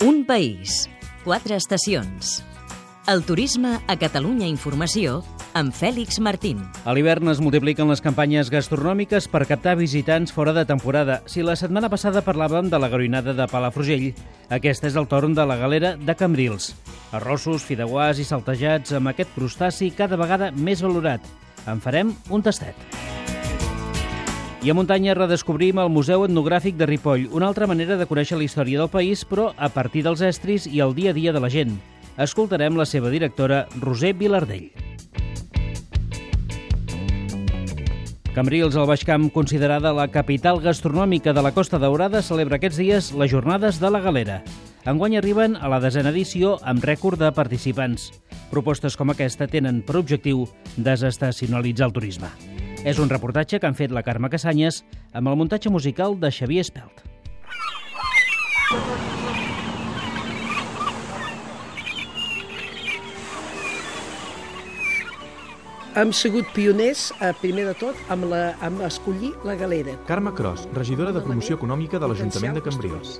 Un país, quatre estacions. El turisme a Catalunya Informació amb Fèlix Martín. A l'hivern es multipliquen les campanyes gastronòmiques per captar visitants fora de temporada. Si la setmana passada parlàvem de la garoinada de Palafrugell, aquest és el torn de la galera de Cambrils. Arrossos, fideuàs i saltejats amb aquest crustaci cada vegada més valorat. En farem un tastet. I a muntanya redescobrim el Museu Etnogràfic de Ripoll, una altra manera de conèixer la història del país, però a partir dels estris i el dia a dia de la gent. Escoltarem la seva directora, Roser Vilardell. Cambrils, al Baix Camp, considerada la capital gastronòmica de la Costa Daurada, celebra aquests dies les Jornades de la Galera. Enguany arriben a la desena edició amb rècord de participants. Propostes com aquesta tenen per objectiu desestacionalitzar el turisme. És un reportatge que han fet la Carme Casanyes amb el muntatge musical de Xavier Espelt. Hem sigut pioners, eh, primer de tot, amb, la, amb escollir la galera. Carme Cros, regidora de Promoció Econòmica de l'Ajuntament de Cambrils.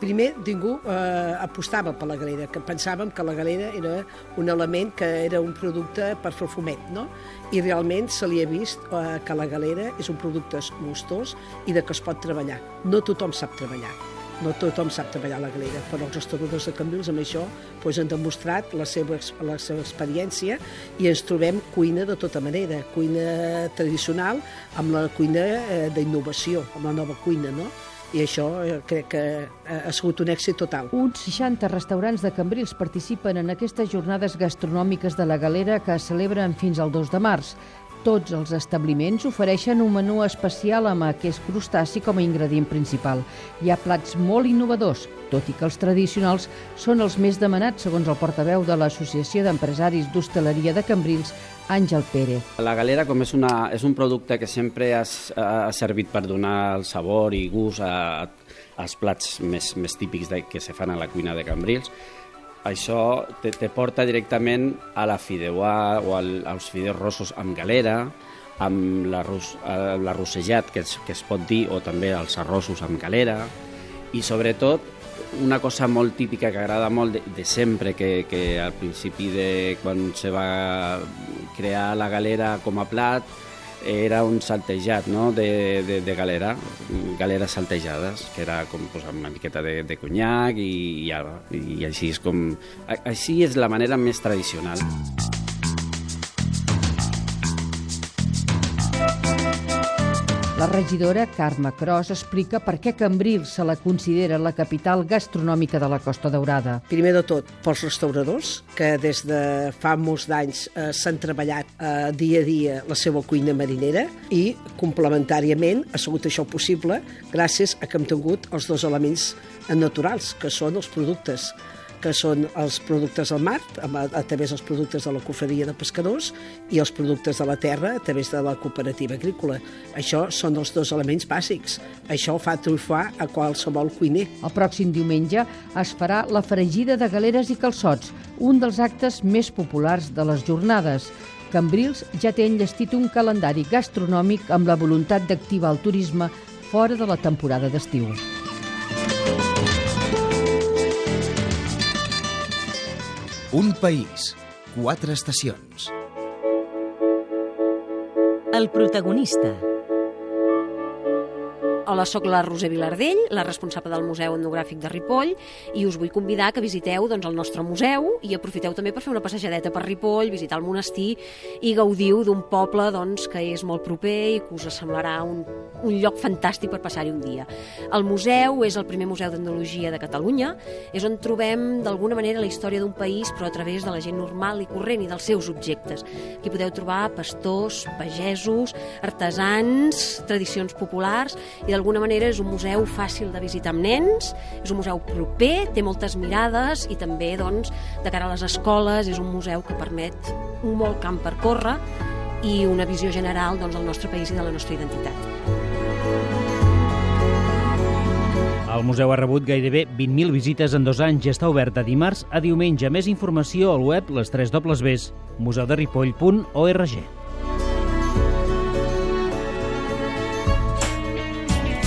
Primer, ningú eh, apostava per la galera, que pensàvem que la galera era un element que era un producte per fer fumet, no? I realment se li ha vist eh, que la galera és un producte gustós i de que es pot treballar. No tothom sap treballar. No tothom sap treballar la galera, però els restauradors de Cambrils amb això doncs, han demostrat la seva, la seva experiència i ens trobem cuina de tota manera, cuina tradicional amb la cuina eh, d'innovació, amb la nova cuina, no? I això eh, crec que ha sigut un èxit total. Uns 60 restaurants de Cambrils participen en aquestes jornades gastronòmiques de la galera que es celebren fins al 2 de març. Tots els establiments ofereixen un menú especial amb aquest crustaci com a ingredient principal. Hi ha plats molt innovadors, tot i que els tradicionals són els més demanats, segons el portaveu de l'Associació d'Empresaris d'Hostaleria de Cambrils, Àngel Pérez. La galera, com és, una, és un producte que sempre ha, ha servit per donar el sabor i gust a, als plats més, més típics de, que se fan a la cuina de Cambrils, això te, te porta directament a la fideuà o al, als fideus rossos amb galera, amb l'arrossejat, que, es, que es pot dir, o també els arrossos amb galera, i sobretot una cosa molt típica que agrada molt de, de sempre, que, que al principi de quan se va crear la galera com a plat, era un saltejat no? de, de, de galera, galeres saltejades, que era com pues, una miqueta de, de conyac i, i, i així és com... Així és la manera més tradicional. La regidora Carme Cros explica per què Cambrils se la considera la capital gastronòmica de la Costa Daurada. Primer de tot, pels restauradors, que des de fa molts d'anys eh, s'han treballat eh, dia a dia la seva cuina marinera i, complementàriament, ha sigut això possible gràcies a que hem tingut els dos elements naturals, que són els productes que són els productes del mar, a, través dels productes de la cofreria de pescadors, i els productes de la terra a través de la cooperativa agrícola. Això són els dos elements bàsics. Això fa trufar a qualsevol cuiner. El pròxim diumenge es farà la fregida de galeres i calçots, un dels actes més populars de les jornades. Cambrils ja té enllestit un calendari gastronòmic amb la voluntat d'activar el turisme fora de la temporada d'estiu. Un país, quatre estacions. El protagonista. Hola, sóc la Roser Vilardell, la responsable del Museu Etnogràfic de Ripoll, i us vull convidar que visiteu doncs, el nostre museu i aprofiteu també per fer una passejadeta per Ripoll, visitar el monestir i gaudiu d'un poble doncs, que és molt proper i que us semblarà un, un lloc fantàstic per passar-hi un dia. El museu és el primer museu d'etnologia de Catalunya, és on trobem d'alguna manera la història d'un país però a través de la gent normal i corrent i dels seus objectes. Aquí podeu trobar pastors, pagesos, artesans, tradicions populars i d'alguna manera és un museu fàcil de visitar amb nens, és un museu proper, té moltes mirades i també doncs, de cara a les escoles és un museu que permet un molt camp per córrer i una visió general doncs, del nostre país i de la nostra identitat. El museu ha rebut gairebé 20.000 visites en dos anys i està obert de dimarts a diumenge. Més informació al web les 3 dobles Bs.